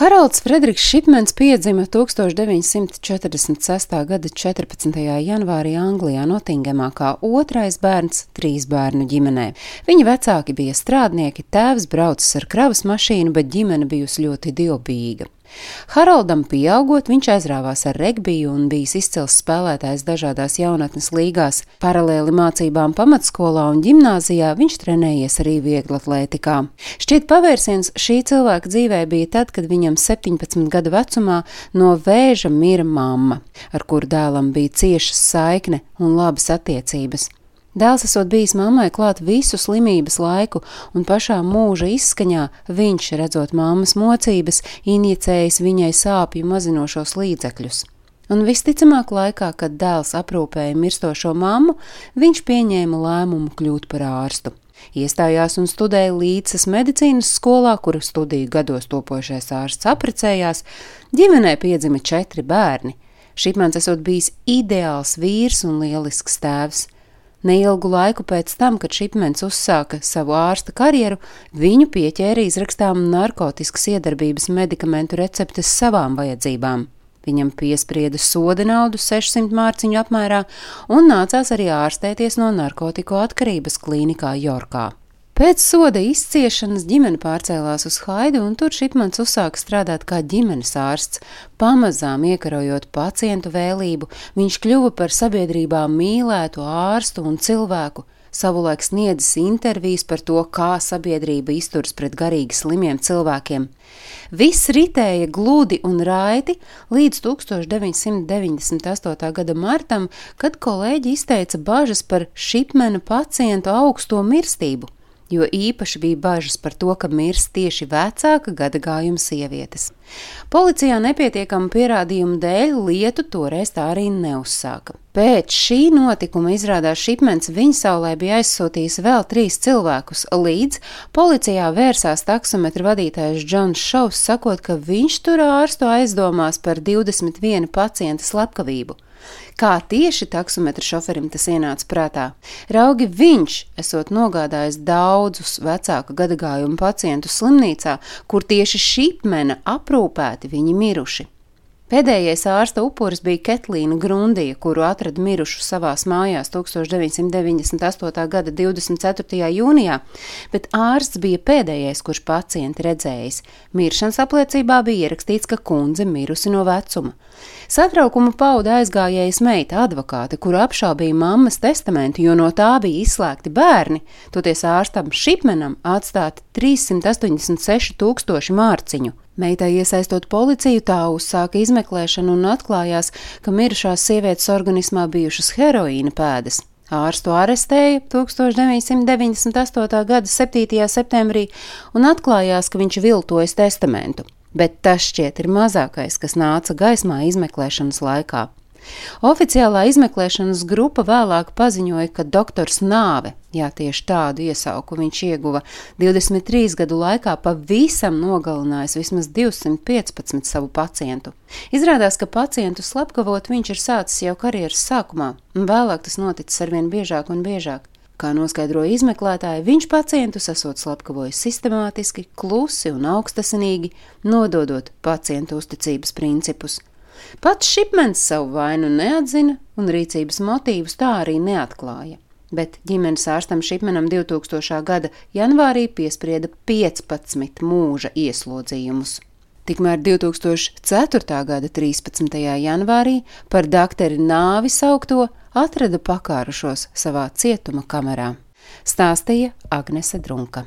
Haralds Frederiks Šipmens piedzima 1946. gada 14. janvārī Anglijā Notingemā kā otrais bērns trīs bērnu ģimenē. Viņa vecāki bija strādnieki, tēvs braucis ar kravas mašīnu, bet ģimene bijusi ļoti dievbijīga. Haraldam pieaugot, viņš aizrāvās ar regbiju un bijis izcils spēlētājs dažādās jaunatnes līgās. Paralēli mācībām pamatskolā un ģimnāzijā viņš trenējies arī vieglatlētikā. Šķiet pavērsiens šī cilvēka dzīvē bija tad, kad viņam 17 gadu vecumā no vēža mira mamma, ar kuru dēlam bija ciešas saikne un labas attiecības. Dēls esot bijis mammai klāt visu slimības laiku, un pašā mūža izskaņā viņš, redzot mammas mocības, injicējis viņai sāpju mazinošos līdzekļus. Un visticamāk, laikā, kad dēls aprūpēja mirstošo mammu, viņš pieņēma lēmumu kļūt par ārstu. Iestājās un studēja līdzes medicīnas skolā, kuru studiju gados topošais ārsts apprecējās. Ģimenē piedzima četri bērni. Šipmans esot bijis ideāls vīrs un lielisks tēvs. Neilgu laiku pēc tam, kad Šipmens uzsāka savu ārsta karjeru, viņu pieķēra izrakstām narkotikas iedarbības medikamentu receptes savām vajadzībām. Viņam piesprieda soda naudu 600 mārciņu apmērā un nācās arī ārstēties no narkotiku atkarības klīnikā Jorkā. Pēc soda izciešanas ģimene pārcēlās uz Haidu, un tur Šipmans uzsāka strādāt kā ģimenes ārsts. Pamazām iekarojot pacientu vēlību, viņš kļuva par sabiedrībā mīlētu ārstu un cilvēku. Savulaik sniedzis intervijas par to, kā sabiedrība izturas pret garīgi slimiem cilvēkiem. Viss ritēja gludi un raiti līdz 1998. gada martam, kad kolēģi izteica bažas par Šipmena pacientu augsto mirstību jo īpaši bija bažas par to, ka mirst tieši vecāka gadagājuma sievietes. Policijā nepietiekama pierādījuma dēļ lietu toreiz tā arī neuzsāka. Pēc šī notikuma izrādās Šipmens viņa saulē bija aizsūtījis vēl trīs cilvēkus, līdz policijā vērsās taksometra vadītājs Džons Šovs, sakot, ka viņš tur ārstu aizdomās par 21 pacienta slepkavību. Kā tieši taksometra šoferim tas ienāca prātā? Raugi viņš esot nogādājis daudzus vecāku gadagājumu pacientus slimnīcā, kur tieši šipmena aprūpēti viņi miruši. Pēdējais ārsta upuris bija Ketlīna Grundija, kuru atrada mirušu savās mājās 1998. gada 24. jūnijā, bet ārsts bija pēdējais, kurš pacienti redzējis. Miršanas apliecībā bija ierakstīts, ka kundze mirusi no vecuma. Satraukumu pauda aizgājējas meita advokāte, kura apšaubīja mammas testamentu, jo no tā bija izslēgti bērni, toties ārstam Šipmenam atstāti 386 tūkstoši mārciņu. Meitai iesaistot policiju, tā uzsāka izmeklēšanu un atklājās, ka mirušās sievietes organismā bijušas heroīna pēdas. Ārstu arestēja 1998. gada 7. septembrī un atklājās, ka viņš viltojas testamentu. Bet tas šķiet ir mazākais, kas nāca gaismā izmeklēšanas laikā. Oficiālā izmeklēšanas grupa vēlāk paziņoja, ka doktors Nāve, jā, tieši tādu iesauku viņš ieguva, 23 gadu laikā pavisam nogalinājis vismaz 215 savu pacientu. Izrādās, ka pacientu slepkavot viņš ir sācis jau karjeras sākumā, un vēlāk tas noticis arvien biežāk un biežāk. Kā noskaidroja izmeklētāji, viņš pacientus esot slepkavojis sistemātiski, klusi un augstasinīgi, nododot pacientu uzticības principus. Pats Šipmens savu vainu neatzina un rīcības motīvus tā arī neatklāja. Bet ģimenes ārstam Šipmenam 2000. gada janvārī piesprieda 15 mūža ieslodzījumus. Tikmēr 2004. gada 13. janvārī par dakteri nāvi saukto atrada pakārušos savā cietuma kamerā. Stāstīja Agnese Drunka.